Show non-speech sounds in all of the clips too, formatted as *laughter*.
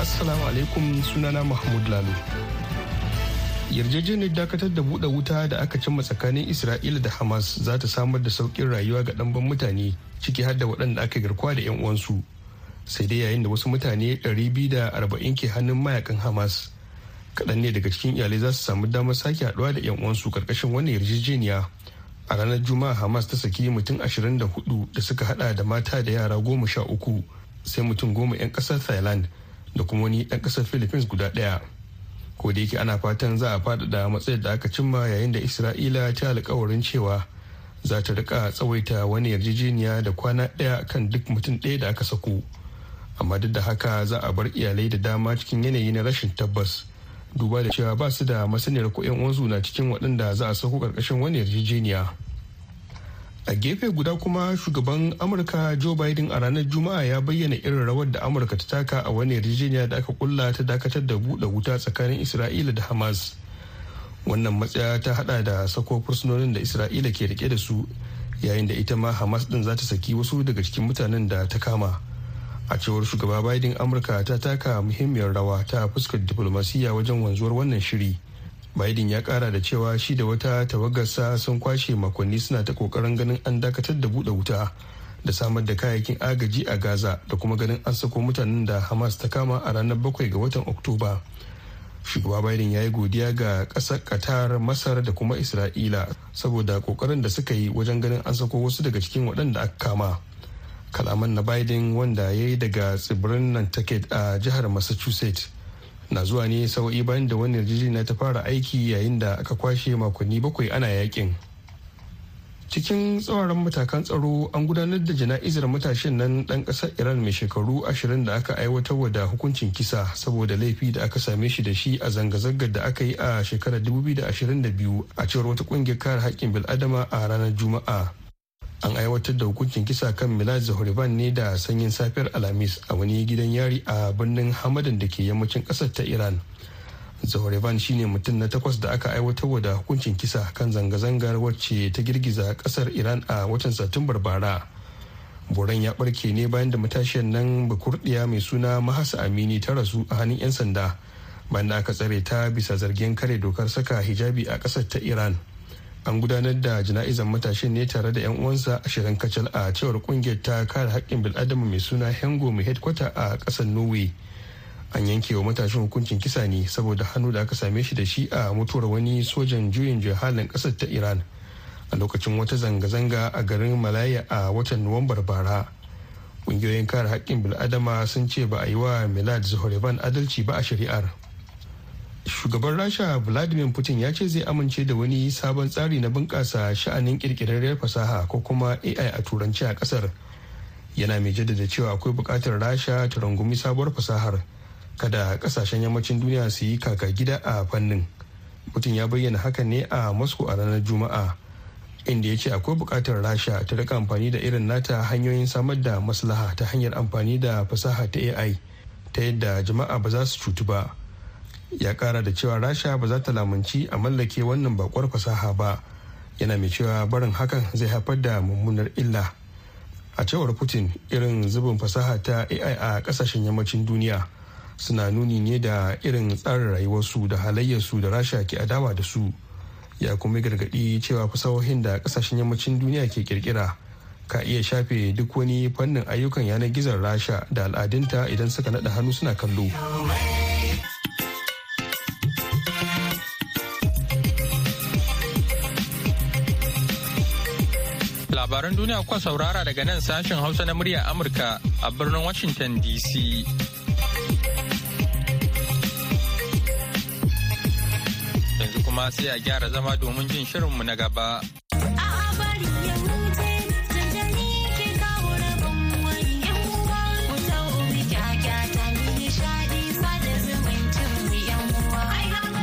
Assalamu alaikum sunana mahmud lalo. Yarjejeniyar dakatar da buɗe wuta da aka cimma tsakanin isra'ila da hamas za ta samar da sauƙin rayuwa ga ɗanban mutane ciki har da waɗanda aka garkuwa da 'yan uwansu sai dai yayin da wasu mutane 240 ke hannun mayaƙan hamas kaɗan ne daga cikin iyalai za su samu damar sake haɗuwa da 'yan uwansu ƙarƙashin wannan yarjejeniya. A ranar juma'a hamas ta saki mutum 24 da suka hada da mata da yara goma sha uku sai mutum goma 'yan ƙasar thailand da kuma wani ɗan ƙasar philippines guda ɗaya. Ko da yake ana fatan za a faɗaɗa matsayin da aka cimma yayin da isra'ila ta alkawarin cewa za ta riƙa tsawaita wani yarjejeniya da kwana ɗaya kan duk mutum ɗaya da aka sako. Amma duk da haka za a bar iyalai da dama cikin yanayi na rashin tabbas. Duba da cewa ba su da masaniyar ko 'yan uwansu na cikin waɗanda za a sako ƙarƙashin wani yarjejeniya. A gefe guda kuma shugaban amurka joe biden a ranar juma'a ya bayyana irin rawar da amurka ta taka a wani yarjejeniya da aka kulla ta dakatar da buɗe wuta tsakanin isra'ila da hamas. Wannan matsaya ta hada da sako fursunonin da isra'ila ke riƙe da su yayin da ita ma hamas din za ta saki wasu daga cikin mutanen da ta kama. A cewar shugaba biden amurka ta taka muhimmiyar rawa ta fuskar diflomasiyya wajen wanzuwar wannan shiri. Biden ya kara da cewa shi da wata tawagarsa sun kwashe makonni suna ta ƙoƙarin ganin an dakatar da buɗe wuta da samar da kayayyakin agaji a gaza da kuma ganin an sako mutanen da hamas ta kama a ranar bakwai ga watan oktoba. Shugaba biden ya yi godiya ga ƙasar qatar masar da kuma isra'ila saboda ƙoƙarin da suka yi wajen ganin an sako wasu daga cikin waɗanda aka kama. Kalaman na biden wanda ya yi daga tsibirin nantucket a jihar massachusetts. Na zuwa ne sau'i bayan da wani yarjejeniya ta fara aiki yayin da aka kwashe makonni bakwai ana yaƙin. Cikin tsawaran matakan tsaro an gudanar da jana'izar matashin nan dan ƙasar iran mai shekaru ashirin da aka aiwatar da hukuncin kisa saboda laifi da aka same shi da shi a zanga-zangar da aka yi a shekarar 2022 a cewar wata ƙungiyar kare haƙƙin bil'adama a ranar juma'a. An aiwatar da hukuncin kisa kan milad zahuriban ne da sanyin safiyar alhamis a wani gidan yari a birnin hamadan da ke yammacin ƙasar ta iran. Zahuriban shine mutum na takwas da aka aiwatar da hukuncin kisa kan zanga-zangar wacce ta girgiza ƙasar iran a watan satumbar bara. Boran ya barke ne bayan da matashiyar nan bakurdiya mai suna mahasa amini ta rasu a hannun 'yan sanda bayan da aka tsare ta bisa zargin kare dokar saka hijabi a ƙasar ta iran. An gudanar da jana'izar matashin ne tare da 'yan uwansa ashirin kacal a cewar ƙungiyar ta kare haƙƙin bil'adama mai suna hengo mai headquarter a ƙasar norway. An yanke wa matashin hukuncin kisa ne saboda hannu da aka same shi da shi a mutuwar wani sojan juyin jihalin ƙasar ta iran a lokacin wata zanga-zanga a garin malaya a watan nuwambar bara. Ƙungiyoyin kare haƙƙin bil'adama sun ce ba a yi wa milad zuhuriban adalci ba a shari'ar. Shugaban rasha vladimir putin ya ce zai amince da wani sabon tsari na bunƙasa sha'anin ƙirƙirarriyar fasaha ko kuma ai a turanci a ƙasar. Yana mai jaddada cewa akwai buƙatar rasha ta rungumi sabuwar fasahar kada ƙasashen yammacin duniya su yi kaka gida a fannin. Putin ya bayyana hakan ne a moscow a ranar juma'a inda ya ce akwai buƙatar rasha ta riƙa amfani da irin nata hanyoyin samar da maslaha ta hanyar amfani da fasaha ta ai ta yadda jama'a ba za su cutu ba. Ya kara da cewa rasha ba za ta lamunci a mallake wannan bakwar fasaha ba. Yana mai cewa barin hakan zai haifar da mummunar illa. A cewar putin irin zubin fasaha ta ai a ƙasashen yammacin duniya suna nuni ne da irin tsarin rayuwarsu da halayyarsu da rasha ke adawa da su. Ya kuma gargaɗi cewa fasahohin da ƙasashen yammacin duniya ke kirkira ka iya shafe duk wani fannin ayyukan yanar gizon rasha da al'adunta idan suka naɗa hannu suna kallo. Labaran duniya kuka saurara daga nan sashen Hausa na murya Amurka a birnin Washington DC. Yanzu kuma sai a gyara zama domin jin shirinmu na gaba.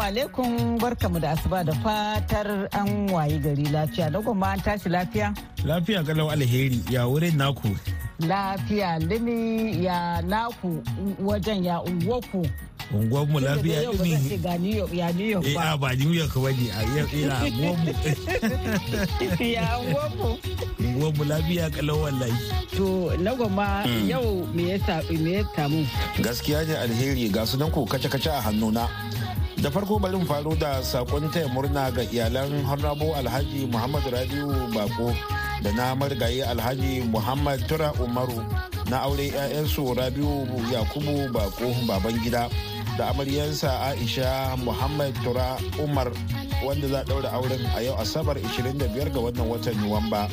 Assalamu alaikum barkamu da asuba da fatar an wayi gari lafiya. Da kuma an tashi lafiya? Lafiya kalau alheri ya wurin naku. Lafiya limi ya naku wajen ya unguwaku. unguwar mu lafiya limi. Ga New York ya New York ba. Eh ba New York ba ne a ina unguwar mu. Ya unguwar mu. *laughs* Unguwar mu lafiya kalau wallahi. To na goma hmm. yau me ya samu? Gaskiya ne alheri ga su nan ko kace-kace a hannuna. Da farko bari mu faro da saƙon taya murna ga iyalan honorable alhaji muhammad rabiu bako da na marigayi alhaji muhammad tura umaru na aure 'ya'yansu rabiu yakubu bako baban gida da amaryansa aisha muhammad tura umar wanda za daura auren a yau asabar 25 ga wannan watan nuwamba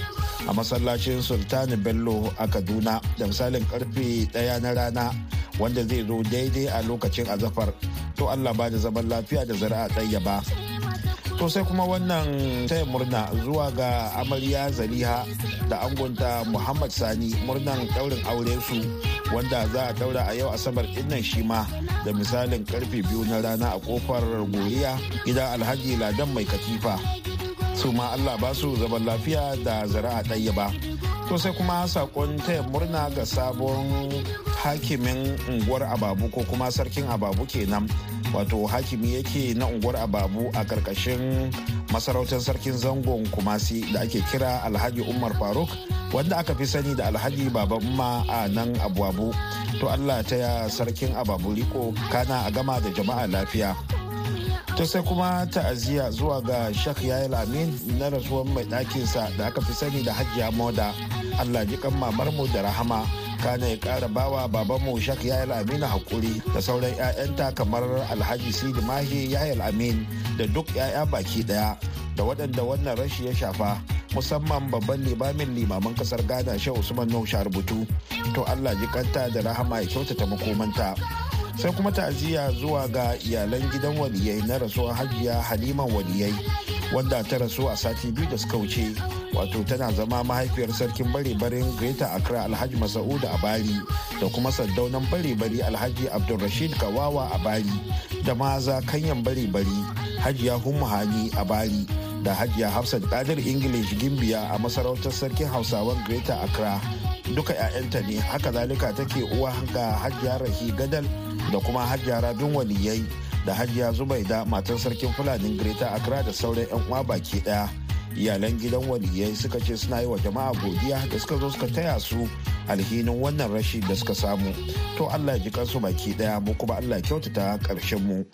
a masallacin sultani bello a kaduna da misalin ƙarfe 1 na rana. Wanda zai zo daidai a lokacin azafar. To allah ba da zaman lafiya da zara'a ɗaya ba to sai kuma wannan taya murna zuwa ga amarya zaliha da angonta muhammad sani murnan daurin aure su wanda za a daura a yau asabar ɗin nan shi ma da misalin ƙarfe biyu na rana a ƙofar goriya gidan alhaji ladan mai katifa. Su ma allah ba su zaman lafiya da zara'a ɗaya ba. To sai kuma saƙon taya murna ga sabon hakimin unguwar ababu ko kuma sarkin ababu kenan. Wato hakimi yake na unguwar ababu a ƙarƙashin masarautar sarkin zangon kumasi da ake kira alhaji umar faruk wanda aka fi sani da alhaji baban ma a nan abuwabu to allah ta ya sarkin ababu riko kana a gama da jama'a lafiya. To sai kuma ta'aziyya zuwa ga shak yayil amin na rasuwan mai ɗakinsa da aka fi sani da hajiya moda. Allah ji kan mamarmu da rahama. Kana ya kara bawa babanmu shak yayal amin haƙuri da sauran 'ya'yanta kamar alhaji sidi mahi yayal amin da duk 'ya'ya baki ɗaya da waɗanda wannan rashi ya shafa musamman babban limamin limaman ƙasar ghana shehu usman nuhu rubutu. To allah ji kanta da rahama ya kyautata makomanta. Sai kuma ta'aziyya zuwa ga iyalan gidan waliyai na rasuwar hajiya haliman waliyai wanda ta rasu a sati biyu da suka wuce. Wato tana zama mahaifiyar sarkin bare-barin greta accra alhaji masa'udu a bali da kuma sardaunan bare-bari alhaji abdulrashid kawawa a bali da maza kanyan bare-bari hajiya hummuhani a bali da hajiya hafsat kadir english gimbiya a masarautar sarkin hausawan greta accra. Duka 'ya'yanta ne haka zalika take uwa ga hajiya rahi gadal da kuma hajiya radun waliyai da hajiya zubaida matan sarkin fulanin greta accra da sauran 'yan uwa baki ɗaya iyalan gidan waliyai suka ce suna yi wa jama'a godiya da suka zo suka taya su alhinin wannan rashi da suka samu. To allah ya ji kansu baki ɗaya mu kuma allah kyautata ƙarshen mu.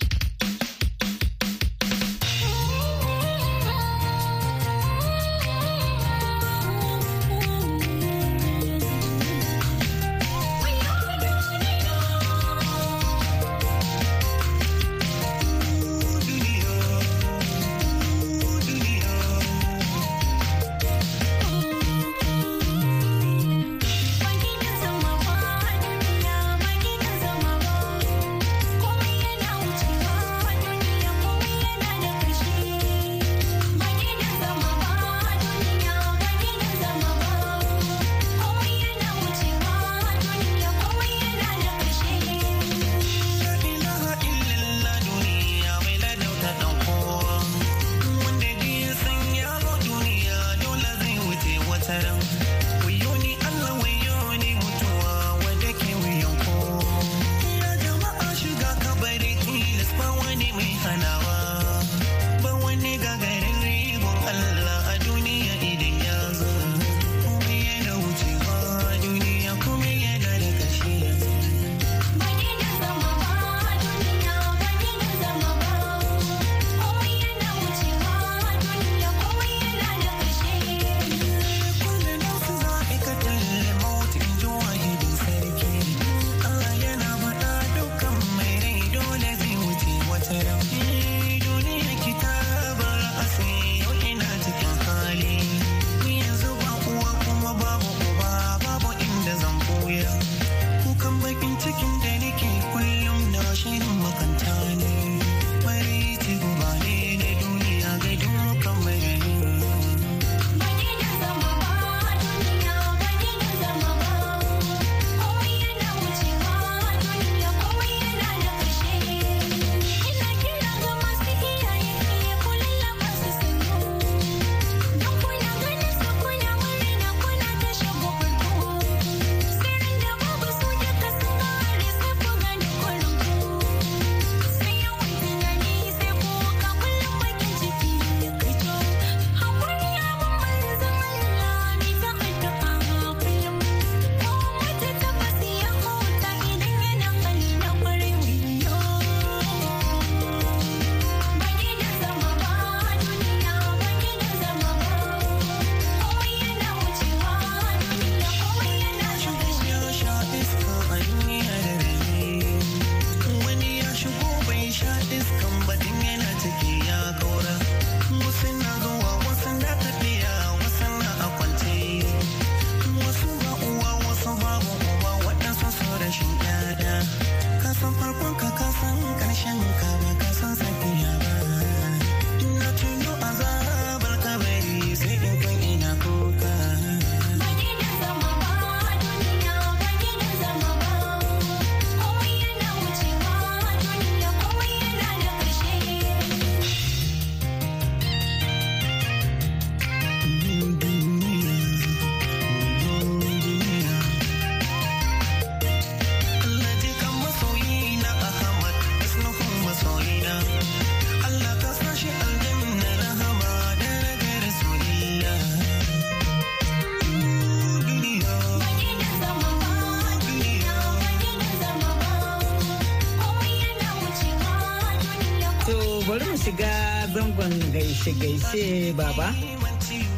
Gaishe-gaishe baba.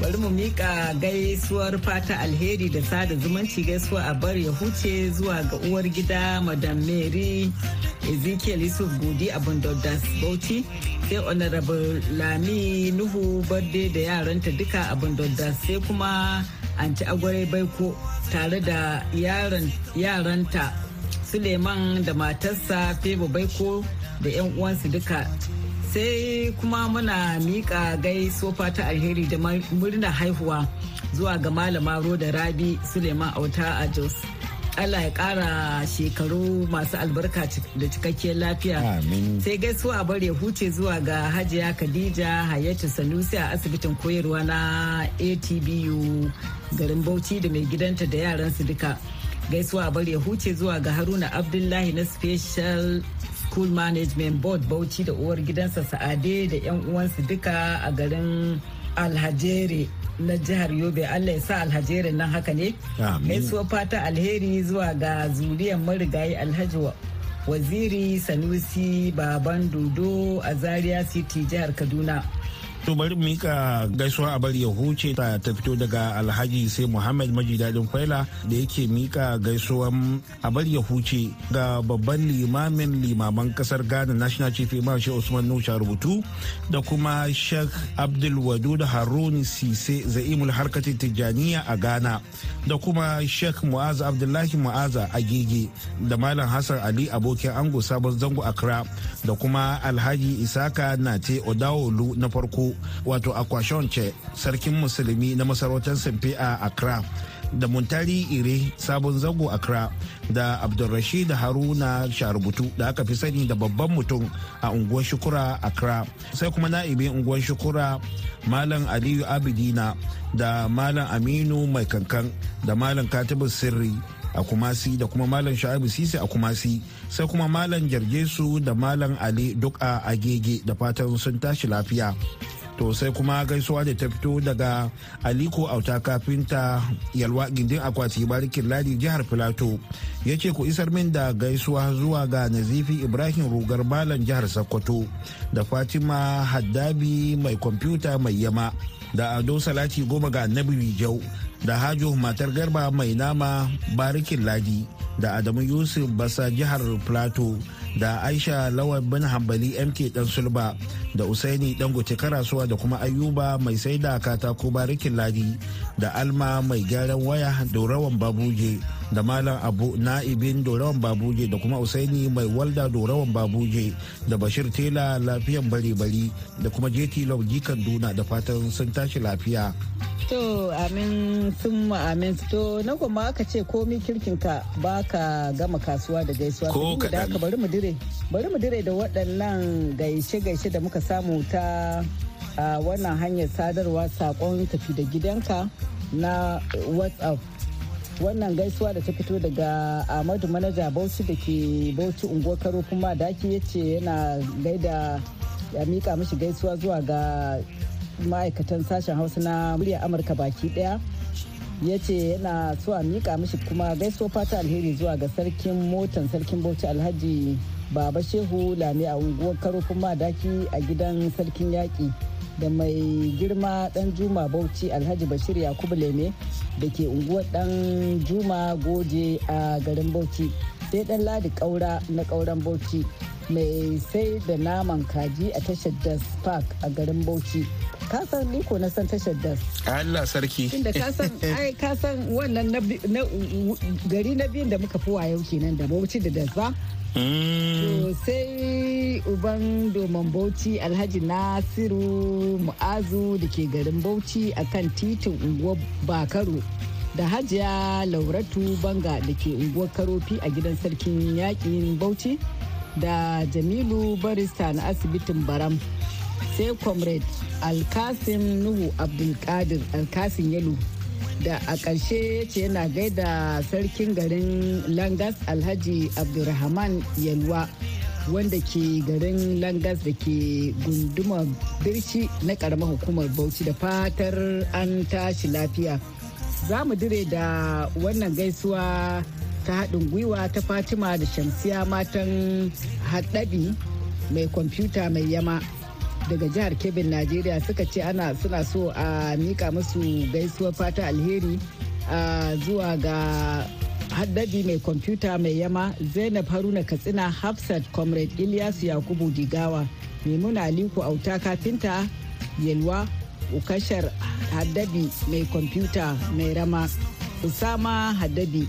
Bari mu mika gaisuwar fata alheri da sada zumunci gaisuwa a bar ya huce zuwa ga uwar gida Madam Mary ezekiel yusuf godi a bundodas bauchi. Sai honorable lami nuhu barde da yaranta duka a bundodas. Sai kuma anci agware baiko tare da yaranta suleiman da matarsa febo baiko da 'yan uwansu duka. Sai kuma muna miƙa gaiso ta alheri da murna haihuwa zuwa ga malama da rabi suleiman auta a jos Allah ya kara shekaru masu albarka da cikakkiyar lafiya. Sai gaisuwa bar ya huce zuwa ga Hajiya Khadija Hayatu Sanusi a asibitin koyarwa na ATBU garin Bauchi da mai gidanta da yaransu duka. Gaisuwa bar ya huce zuwa ga Haruna Abdullahi na Special School Management Board Bauchi da uwar gidansa Sa'ade da 'yan uwansu duka a garin Alhajere na jihar yobe. Allah ya sa alhajerin nan haka ne. Gaisuwa fata alheri zuwa ga zuriyar marigayi alhaji waziri sanusi baban dodo a zaria city jihar kaduna. To bari mika gaisuwa a bari ya huce ta ta fito daga Alhaji sai Muhammad Maji Dadin Kwaila da yake mika gaisuwan a bari ya huce ga babban limamin limaman ƙasar Ghana National Chief Imam Sheikh Usman Nusha rubutu da kuma Sheikh Abdul Wadud Harun Sise Zaimul Harkatin Tijjaniya a Ghana da kuma Sheikh Mu'az Abdullahi Mu'aza a Gege da Malam Hassan Ali abokin ango sabon zango Accra da kuma Alhaji Isaka Nate Odawolu na farko. Wato akwashonce sarkin musulmi na masarautar simfe a accra da muntari ire sabon zango accra da abdulrashid haruna sharubutu da aka fi sani da babban mutum a unguwar shukura accra. Sai kuma na'ibin unguwar shukura malam aliyu abidina da malam aminu mai kankan da malam katibin sirri a kumasi da kuma malam sha'abu sisi a kumasi sai kuma malam jargesu da malam ali duk a agege da fatan sun tashi lafiya. To sai kuma gaisuwa da ta fito daga aliko auta kafinta yalwa gindin akwati barikin ladi jihar filato. Ya ce ku isar min da gaisuwa zuwa ga nazifi ibrahim rugar malam jihar sokoto da fatima haddabi mai kwamfuta mai yama da ado salati goma ga annabi rijau da hajo matar garba mai nama barikin ladi da adamu yusuf basa jihar plateau da aisha lawal bin hambali mk dan sulba da usaini dangote karasuwa da kuma ayuba mai sai da katako barikin ladi da alma mai gyaran waya dorawan babuje da malam abu na'ibin dorawan babuje da kuma usaini mai walda dorawan babuje da bashir tela lafiyan bari-bari da kuma jeti jikan duna da fatan sun tashi lafiya. To amin sun amin. To na kuma aka ce komi kirkinka ba ka gama kasuwa da gaisuwa. Ko da aka bari mu dire. Bari mu dire da waɗannan gaishe-gaishe da muka samu ta wannan hanyar sadarwa saƙon tafi da gidanka na WhatsApp. Wannan gaisuwa da ta fito daga Ahmadu Manaja Bauchi da ke Bauchi unguwar Karo kuma daki ya ce yana gaida ya mika mishi gaisuwa zuwa ga ma'aikatan sashen hausa na murya amurka baki ɗaya ya ce yana so a mika mishi kuma gaisuwa fata alheri zuwa ga sarkin motan sarkin bauchi alhaji baba shehu lami a unguwar karofin madaki a gidan sarkin yaƙi da mai girma dan juma bauchi alhaji bashir yakubu leme da ke unguwar dan juma goje a garin bauchi. Sai dan ladi kaura na kauran bauchi. Mai sai da naman kaji a tashar das park a garin bauchi. Kasan liko na san tashar das? Allah sarki. Inda kasan ai kasan wannan na gari na biyun da muka fi wayo kenan da bauchi da das ba? To sai uban domin bauchi alhaji nasiru mu'azu da ke garin bauchi a kan titin unguwar bakaro da hajiya lauratu banga da ke unguwar karofi a gidan sarkin yaƙin bauchi. Da jamilu barista na asibitin baram sai comrade alkasim nuhu abdulkadir alkasim yalo da a ƙarshe ce yana gaida sarkin garin langas alhaji abdulrahman yalwa wanda ke garin langas da ke gunduma birci na ƙaramar hukumar bauchi da fatar an tashi lafiya. Za mu dire da wannan gaisuwa ta haɗin gwiwa ta fatima da shamsiya matan haɗabi mai kwamfuta mai yama daga jihar kebin najeriya suka ce ana suna so a mika musu gaisuwar fata alheri zuwa ga haddabi mai kwamfuta mai yama zainab haruna katsina hafsat comrade ilyasu yakubu digawa maimuna aliku auta kafinta yalwa ukashar haddabi mai kwamfuta mai rama usama haddabi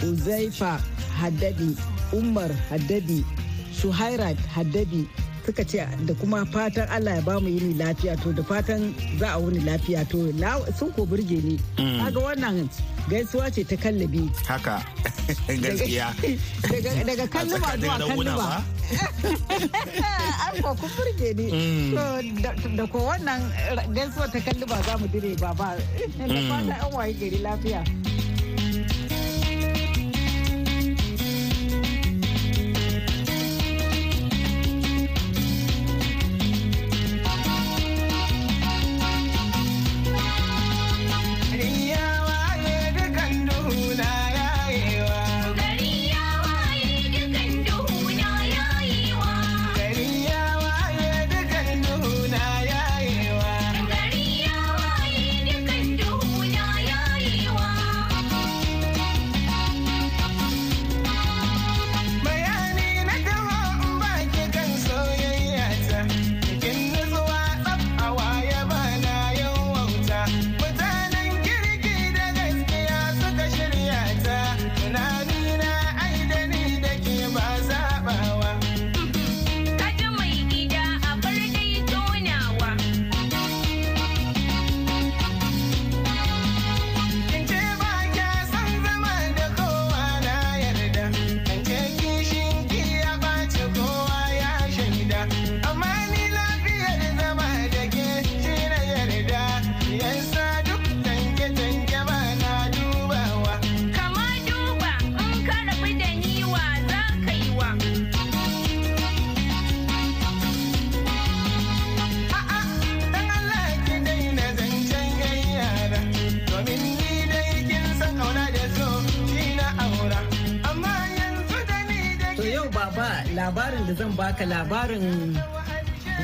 uzaifa haddabi umar haddabi suhairat haddabi suka ce da kuma fatan Allah ya ba mu yini lafiya. To da fatan za a wuni lafiya. To sun ko burge ni. Kaga wannan gaisuwa ce ta kallabi. Haka. *laughs* Gaskiya. Daga kalluba zuwa kalluba an *laughs* ko kun burge ni. Da ko wannan gaisuwa ta kalluba za mu dire ba ba da fatan an waye gari lafiya. Zan baka labarin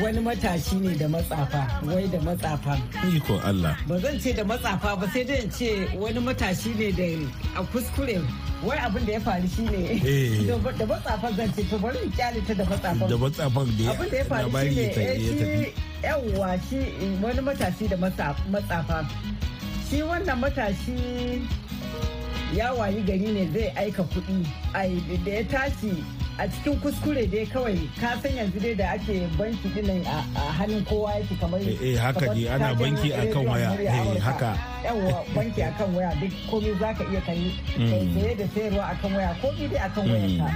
wani matashi ne da matsafa wai da matsafa. Iko Allah. Ba zan ce da matsafa ba sai dai ce wani matashi ne da a kuskure. Wai abin da ya faru shi ne. *laughs* Da matsafa zan ce to bari in ƙyale ta da matsafa da matsafa da abin da ya faru shi ne yawwa shi wani matashi da matsafa. Shi wannan matashi ya wayi gari ne zai aika kuɗi. Da ya tashi a cikin kuskure dai kawai. Ka san yanzu dai da ake banki dinan a hannun kowa yake kamar eh haka ne ana banki akan waya. eh haka. Yawa banki akan waya duk komai zaka iya kai saye da sayarwa akan waya komai dai akan wayar ka.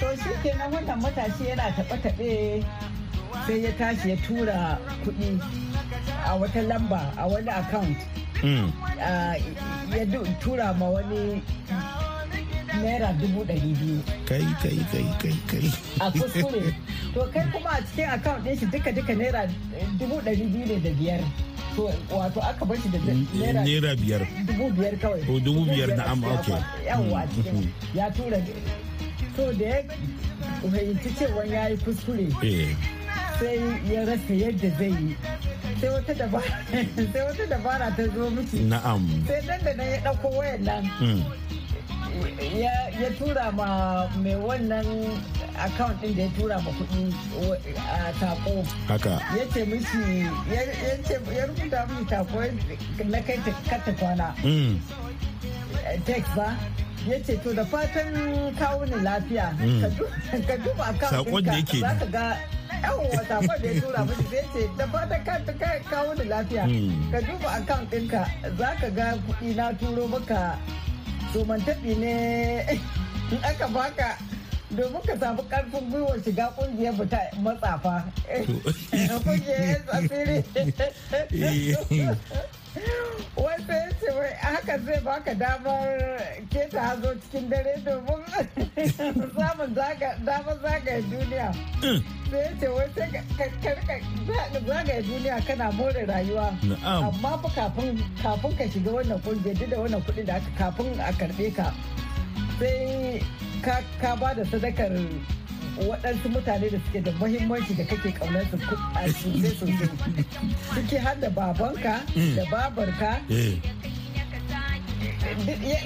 To shi kenan wannan matashi yana taɓe taɓe sai ya tashi ya tura kuɗi a wata lamba a wani account. Ya tura ma wani naira dubu ɗari biyu. Kai kai kai kai kai. A kuskure. To kai kuma a cikin account ɗin shi duka duka naira dubu ɗari biyu ne da biyar. To wato aka bar shi da naira biyar. Dubu biyar kawai. O dubu biyar na am ok. Yawwa cikin ya tura. To da ya fahimci cewa ya yi kuskure. Sai ya rasa yadda zai yi. sai wata dabara *laughs* sai wata dabara ta zo miki na'am sai nan da nan ya ɗauko wayan nan ya tura ma mai wannan account din da ya tura ma kuɗi a tako haka. Ya ce mishi ya rubuta mishi tako na kai ta kwana. Text ba. Ya ce to da fatan kawo ni lafiya. Ka duba account ɗinka. za ka ga yawon saƙon da ya tura mishi. Sai ce da fatan ka kawo ni lafiya. Ka duba account ɗinka. Za ka ga kuɗi na turo maka man taɓi ne. *laughs* In aka baka domin ka samu ƙarfin gwiwar shiga ƙungiyar ta matsafa. Kungiyar *laughs* asiri. *laughs* wai haka zai baka damar keta hazo cikin dare domin *laughs* samun damar zagaya duniya. Sai ya ce wai sai zagaya duniya kana more rayuwa. Amma fa kafin ka shiga wannan ƙungiyar duk da wannan kuɗi da aka kafin a karɓe ka sai ka ba da sadakar waɗansu mutane da suke da mahimmanci da kake ƙaunar su a sosai sosai. Suke har da babanka da babarka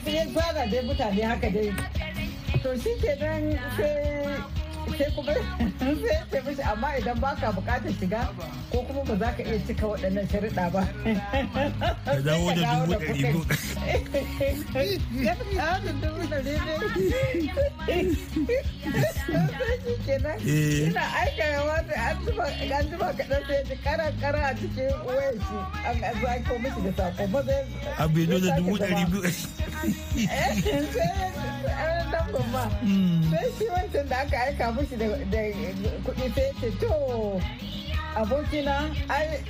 ya tsara dai mutane haka dai. To shi ke nan sai sai kuma *laughs* sai ce mishi amma idan baka buƙatar shiga ko kuma ba za ka iya cika waɗannan sharuɗa ba. Da ya dawo da dubu ɗari Eh. ina aika an zuba an zuba kaɗan sai ji a cikin wayar shi. An mishi da sako ba zai da dubu ɗari biyu. Sai shi wancan da aka aika mushi da kuɗi sai ce to abokina ai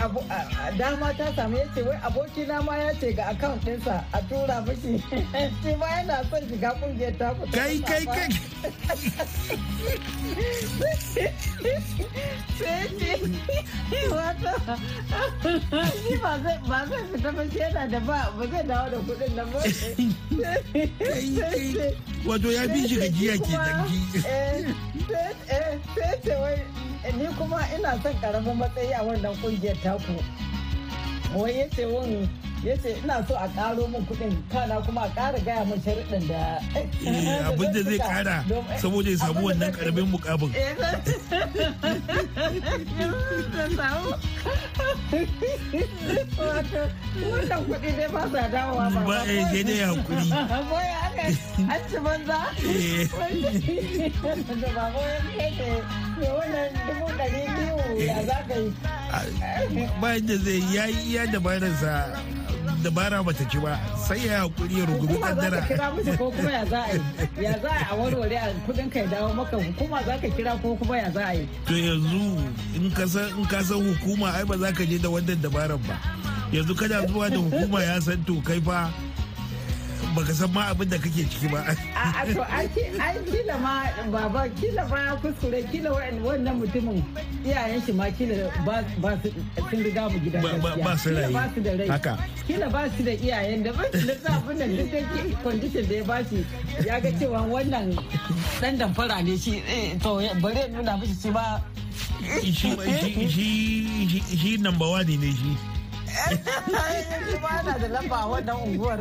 dama ta samu ya ce wai abokina ma ya ce ga akaunt ɗinsa a tura mishi. *laughs* Shi ma yana son shiga ƙungiyar ta ku. Kai kai kai. Sai ce wata shi ba zai ba zai fita ba shi yana da ba ba zai dawo da kuɗin nan ba. Wato ya bi shi gajiya ke dangi sai ce wai ni kuma ina son ƙaramin matsayi a wannan ƙungiyar taku. Wai ya ce wani ya ce ina so a karo min kuɗin kana kuma a ƙara gaya min sharuɗin da abin da zai *laughs* kara saboda ya samu wannan ƙaramin mukamin Eh, *laughs* wannan kuɗi dai ba sa dawowa ba. ba eh sai dai haƙuri Boye *laughs* aka an ci banza. Eh. Da ba ɓoye kai wannan dubu ɗari biyu ya za ka yi. bayan da zai iya dabararsa dabara bata ci ba sai ya haƙuri ya rugumi Hukuma za ka kaddara kira musu ko kuma ya za a yi. Ya za a warware a kuɗin kai dawo maka hukuma za ka kira ko kuma ya za a yi. to yanzu in ka san in ka san hukuma ai ba za ka je da wannan dabarar ba yanzu kana zuwa da hukuma ya san to kai fa baka san ma abin da kake ciki ba. A to ai kila ma baba kila ma ya kuskure kila wannan mutumin iyayen shi ma kila ba su sun riga mu gidan Ba- ba- gaskiya. ba su raye. ba su da rai. Haka. kila ba su da iyayen da ba su da sabon da duk da condition da ya ba shi. Ya ga cewa wannan dan damfara ne shi eh, to bari ya nuna mishi shi ba shi shi shi number one ne shi. Ba yana da lamba a wannan unguwar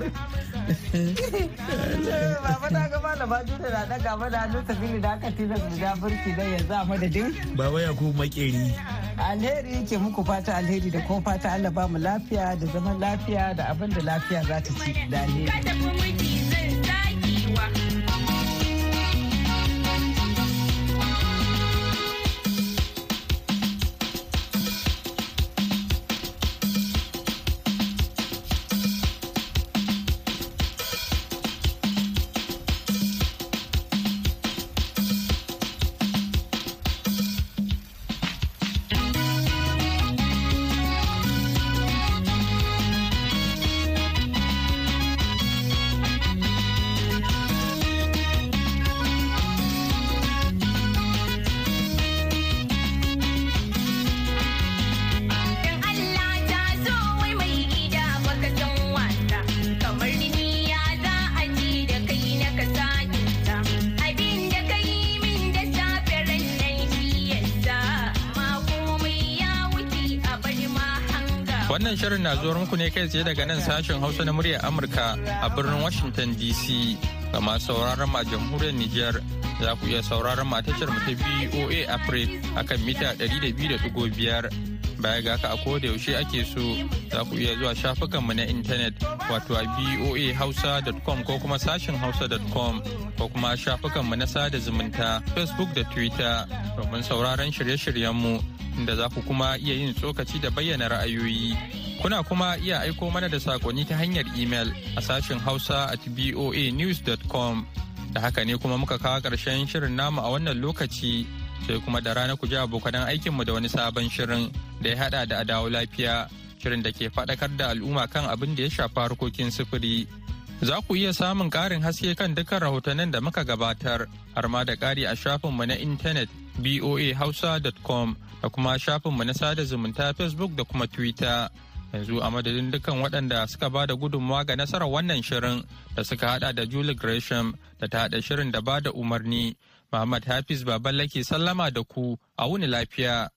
baba na ga malama juna na daga mana hannun sabili da aka tilasta da burki dan yanzu a madadin baba ya kuma makeri alheri yake muku fata alheri da kuma fata Allah ba mu lafiya da zaman lafiya da abin da lafiya za ta ci da alheri. Wannan shirin na zuwa muku ne kai tsaye daga nan sashen Hausa na muryar Amurka a birnin Washington DC. Ga masu sauraron ma jamhuriyar Nijar za ku iya sauraron ma tashar mu ta BOA Africa akan mita 200.5. Baya ga haka a koda yaushe ake so za ku iya zuwa shafukanmu na intanet wato a boahausa.com ko kuma sashen hausa.com ko kuma shafukanmu na sada zumunta Facebook da Twitter domin sauraron shirye-shiryenmu inda za ku kuma iya yin tsokaci da bayyana ra'ayoyi. Kuna kuma iya aiko mana da saƙonni ta hanyar imel a sashen Hausa at boanews.com. Da haka ne kuma muka kawo ƙarshen shirin namu a wannan lokaci sai kuma da rana ku ji abokanan aikinmu da wani sabon shirin da ya haɗa da adawo lafiya shirin da ke faɗakar da al'umma kan abin da ya shafi harkokin sufuri. Za ku iya samun ƙarin haske kan dukkan rahotannin da muka gabatar har ma da ƙari a shafinmu na intanet boahausa.com da kuma shafinmu na sada zumunta Facebook da kuma Twitter. Yanzu a madadin dukkan waɗanda suka ba da gudunmawa ga nasarar wannan shirin da suka hada da Julie Gresham da ta hada shirin da ba da umarni. Muhammad Hafiz Baballa ke sallama da ku a wuni lafiya.